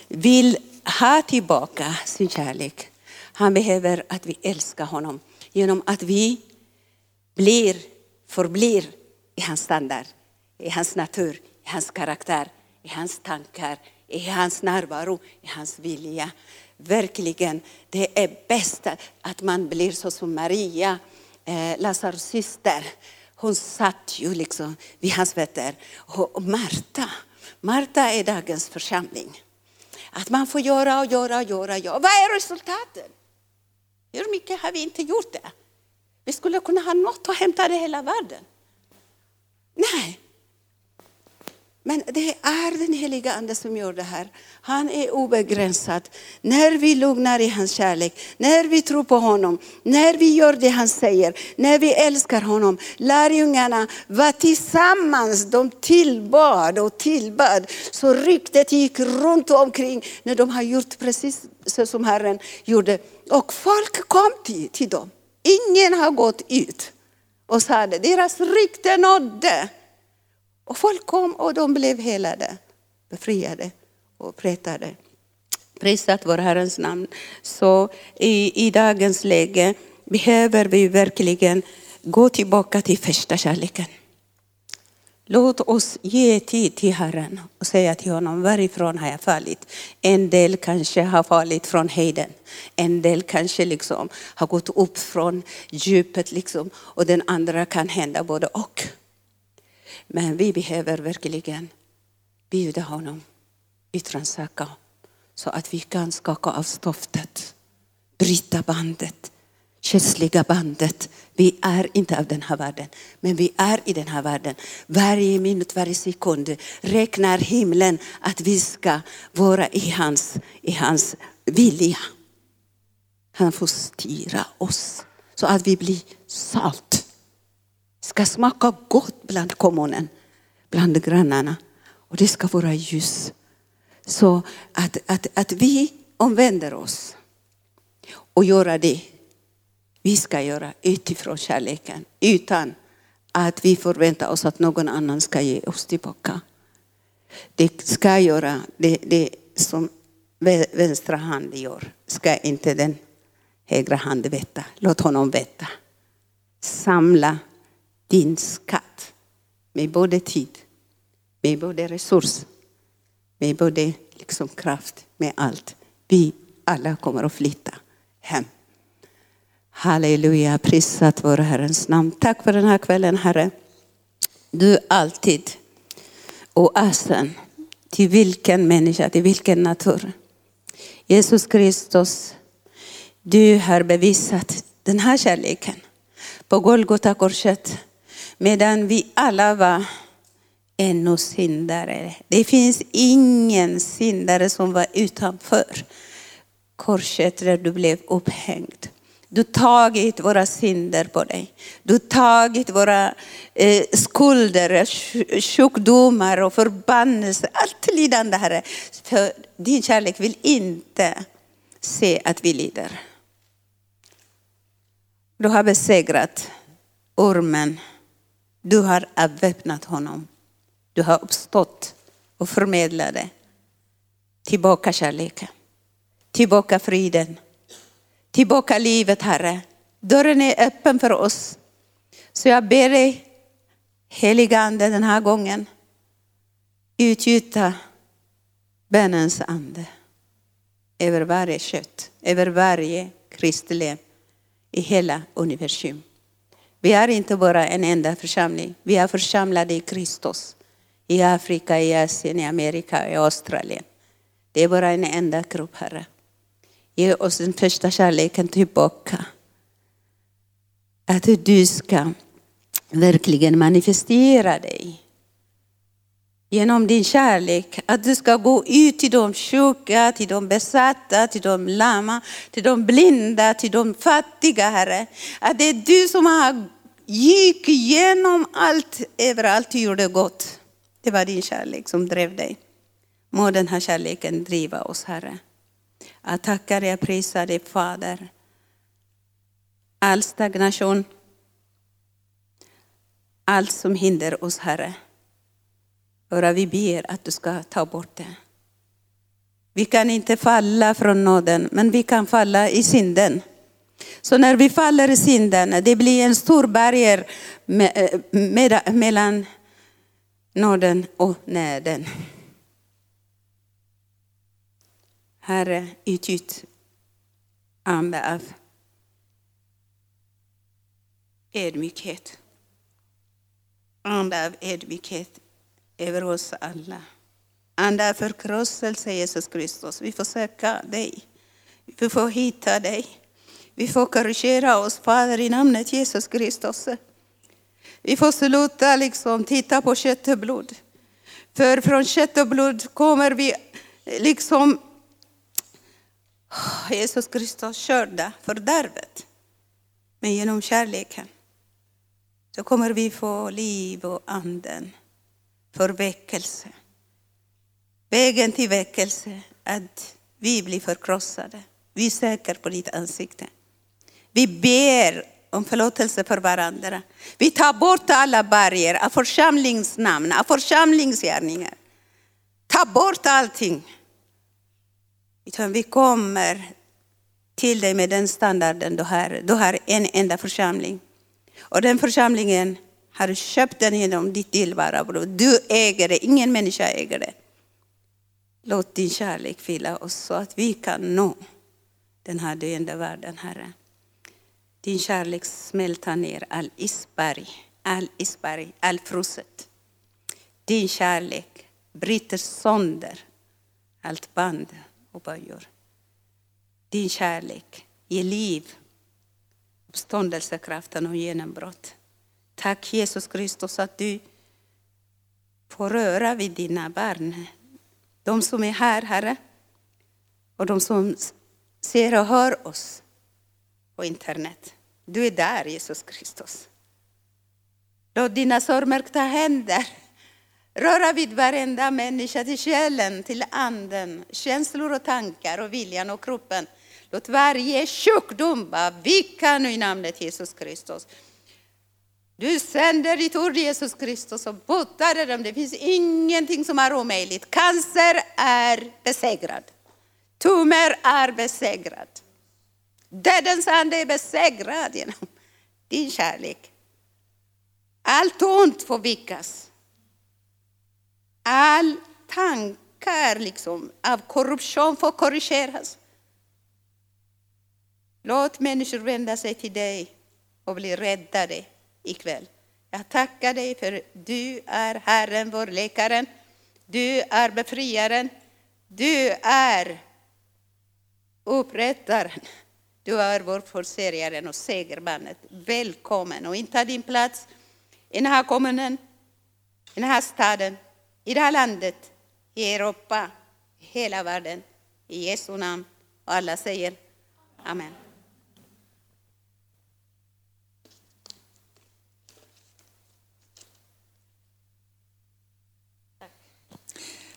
vill ha tillbaka sin kärlek. Han behöver att vi älskar honom genom att vi blir, förblir i hans standard, i hans natur, i hans karaktär, i hans tankar, i hans närvaro, i hans vilja. Verkligen, det är bäst att man blir så som Maria, eh, Lazarus syster. Hon satt ju liksom vid hans fötter. Och Marta, Marta är dagens församling. Att man får göra och göra och göra. göra. Vad är resultatet? Hur mycket har vi inte gjort det? Vi skulle kunna ha något att hämta det hela världen. Nej. Men det är den heliga Ande som gör det här. Han är obegränsad. När vi lugnar i hans kärlek, när vi tror på honom, när vi gör det han säger, när vi älskar honom. Lärjungarna var tillsammans, de tillbad och tillbad. Så ryktet gick runt omkring när de har gjort precis så som Herren gjorde. Och folk kom till, till dem. Ingen har gått ut och sa det. Deras rykte nådde. Och folk kom och de blev helade, befriade och prätade. Prisat vår Herrens namn. Så i, i dagens läge behöver vi verkligen gå tillbaka till första kärleken. Låt oss ge tid till Herren och säga till honom, varifrån har jag fallit? En del kanske har fallit från höjden. En del kanske liksom har gått upp från djupet liksom, och den andra kan hända både och. Men vi behöver verkligen bjuda honom, utrannsaka så att vi kan skaka av stoftet, bryta bandet, känsliga bandet. Vi är inte av den här världen, men vi är i den här världen. Varje minut, varje sekund räknar himlen att vi ska vara i hans, i hans vilja. Han får styra oss så att vi blir salt ska smaka gott bland kommunen, bland grannarna. Och det ska vara ljus. Så att, att, att vi omvänder oss och gör det vi ska göra utifrån kärleken, utan att vi förväntar oss att någon annan ska ge oss tillbaka. Det ska göra det, det som vänstra hand gör, ska inte den högra handen veta. Låt honom veta. Samla din skatt med både tid, med både resurs, med både liksom kraft, med allt. Vi alla kommer att flytta hem. Halleluja, prisat vår Herrens namn. Tack för den här kvällen Herre. Du alltid oasen till vilken människa, till vilken natur. Jesus Kristus, du har bevisat den här kärleken på Golgata korset medan vi alla var ännu syndare. Det finns ingen syndare som var utanför korset där du blev upphängd. Du tagit våra synder på dig. Du tagit våra eh, skulder, sjukdomar och förbannelser. Allt lidande Herre. För din kärlek vill inte se att vi lider. Du har besegrat ormen du har avväpnat honom. Du har uppstått och förmedlade tillbaka kärleken, tillbaka friden, tillbaka livet Herre. Dörren är öppen för oss. Så jag ber dig, heliga Ande den här gången, utgjuta bönens ande över varje kött, över varje kristlem i hela universum. Vi är inte bara en enda församling. Vi är församlade i Kristus. I Afrika, i Asien, i Amerika, i Australien. Det är bara en enda grupp, Herre. Ge oss den första kärleken tillbaka. Att du ska verkligen manifestera dig genom din kärlek. Att du ska gå ut till de sjuka, till de besatta, till de lama, till de blinda, till de fattiga, Herre. Att det är du som har gick igenom allt, överallt, du gjorde gott. Det var din kärlek som drev dig. Må den här kärleken driva oss, Herre. Jag tackar dig och prisar dig, Fader. All stagnation, allt som hindrar oss, Herre. Bara vi ber att du ska ta bort det. Vi kan inte falla från nåden, men vi kan falla i synden. Så när vi faller i synden, det blir en stor barriär eh, mellan nåden och nöden. Herre, utgjut ande av ödmjukhet. Ande av ödmjukhet över oss alla. Ande förkrosselse, Jesus Kristus. Vi får söka dig. Vi får hitta dig. Vi får korrigera oss, Fader, i namnet Jesus Kristus. Vi får sluta liksom titta på kött och blod. För från kött och blod kommer vi liksom ah, Jesus Kristus körda fördärvet. Men genom kärleken så kommer vi få liv och anden för väckelse. Vägen till väckelse är att vi blir förkrossade. Vi söker på ditt ansikte. Vi ber om förlåtelse för varandra. Vi tar bort alla barriärer av församlingsnamn, av församlingsgärningar. Ta bort allting. Utan vi kommer till dig med den standarden du har. Du har en enda församling. Och den församlingen har du köpt den genom ditt tillvaro? blod. Du äger det, ingen människa äger det. Låt din kärlek fylla oss så att vi kan nå den här döende världen, Herre. Din kärlek smälter ner all isberg, all isberg, all fruset. Din kärlek bryter sönder allt band och böjor. Din kärlek ger liv, uppståndelsekraften och genombrott. Tack Jesus Kristus att du får röra vid dina barn. De som är här, Herre, och de som ser och hör oss på internet. Du är där, Jesus Kristus. Låt dina sorgmärkta händer röra vid varenda människa, till själen, till anden, känslor och tankar och viljan och kroppen. Låt varje sjukdom bara vika nu i namnet Jesus Kristus. Du sänder ditt ord Jesus Kristus och botar dem. Det finns ingenting som är omöjligt. Cancer är besegrad. Tumör är besegrad. Dödens ande är besegrad genom din kärlek. Allt ont får vikas. All tankar liksom, av korruption får korrigeras. Låt människor vända sig till dig och bli räddade ikväll. Jag tackar dig för du är Herren, vår läkaren. Du är befriaren. Du är upprättaren. Du är vår försörjare och segerbandet. Välkommen och inta din plats i den här kommunen, i den här staden, i det här landet, i Europa, i hela världen. I Jesu namn. Och alla säger Amen.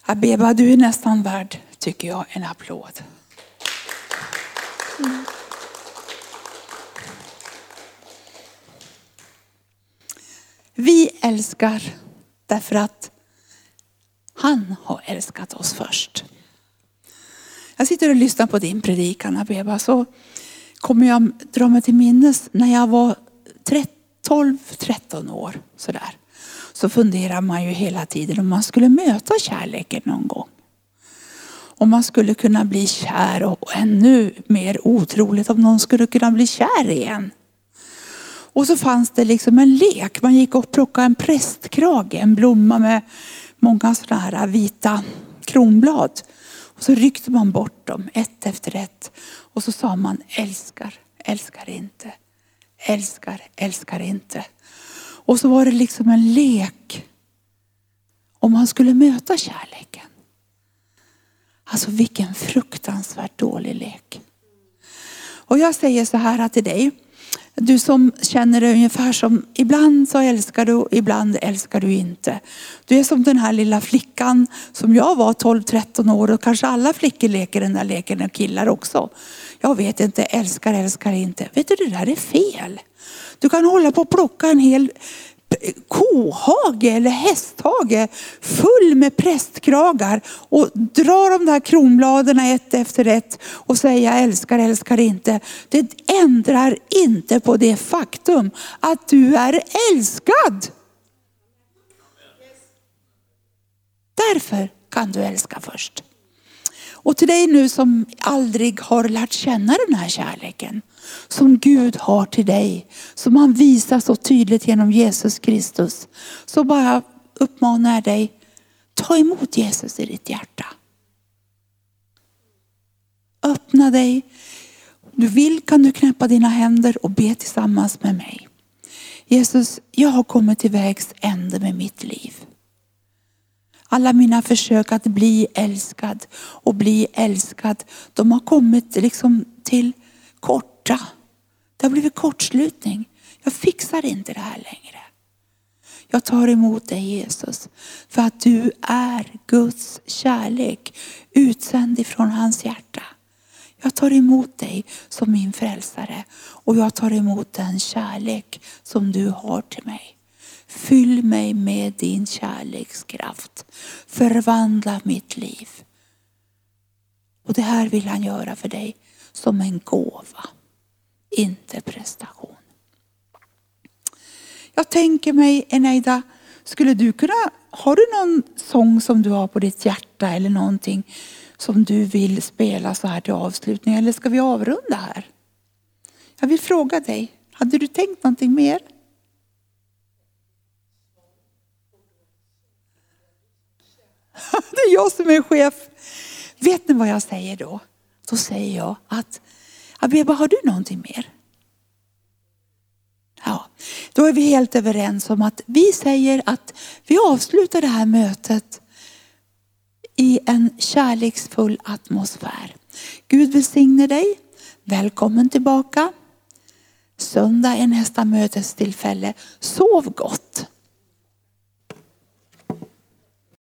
Abeba, du är nästan värd, tycker jag, en applåd. Mm. Vi älskar därför att han har älskat oss först. Jag sitter och lyssnar på din predikan Abeba så kommer jag dra mig till minnes när jag var 12-13 år. Sådär. Så funderar man ju hela tiden om man skulle möta kärleken någon gång. Om man skulle kunna bli kär och ännu mer otroligt om någon skulle kunna bli kär igen. Och så fanns det liksom en lek. Man gick och plockade en prästkrage, en blomma med många sådana här vita kronblad. Och så ryckte man bort dem ett efter ett. Och så sa man älskar, älskar inte. Älskar, älskar inte. Och så var det liksom en lek. Om man skulle möta kärleken. Alltså vilken fruktansvärt dålig lek. Och jag säger så här till dig. Du som känner dig ungefär som, ibland så älskar du, ibland älskar du inte. Du är som den här lilla flickan som jag var 12-13 år och kanske alla flickor leker den där leken och killar också. Jag vet inte, älskar, älskar inte. Vet du, det där är fel. Du kan hålla på och plocka en hel kohage eller hästhage full med prästkragar och dra de där kronbladen ett efter ett och säga älskar, älskar inte. Det ändrar inte på det faktum att du är älskad. Därför kan du älska först. Och till dig nu som aldrig har lärt känna den här kärleken som Gud har till dig, som han visar så tydligt genom Jesus Kristus. Så bara uppmanar jag dig, ta emot Jesus i ditt hjärta. Öppna dig. Om du vill kan du knäppa dina händer och be tillsammans med mig. Jesus, jag har kommit till vägs ände med mitt liv. Alla mina försök att bli älskad och bli älskad, de har kommit liksom till korta. Det har blivit kortslutning. Jag fixar inte det här längre. Jag tar emot dig Jesus för att du är Guds kärlek utsänd ifrån hans hjärta. Jag tar emot dig som min frälsare och jag tar emot den kärlek som du har till mig. Fyll mig med din kärlekskraft. Förvandla mitt liv. Och det här vill han göra för dig som en gåva, inte prestation. Jag tänker mig Eneida, skulle du kunna, har du någon sång som du har på ditt hjärta eller någonting som du vill spela så här till avslutning eller ska vi avrunda här? Jag vill fråga dig, hade du tänkt någonting mer? Det är jag som är chef. Vet ni vad jag säger då? Då säger jag att, Abeba har du någonting mer? Ja, då är vi helt överens om att vi säger att vi avslutar det här mötet i en kärleksfull atmosfär. Gud välsigne dig. Välkommen tillbaka. Söndag är nästa mötestillfälle. Sov gott.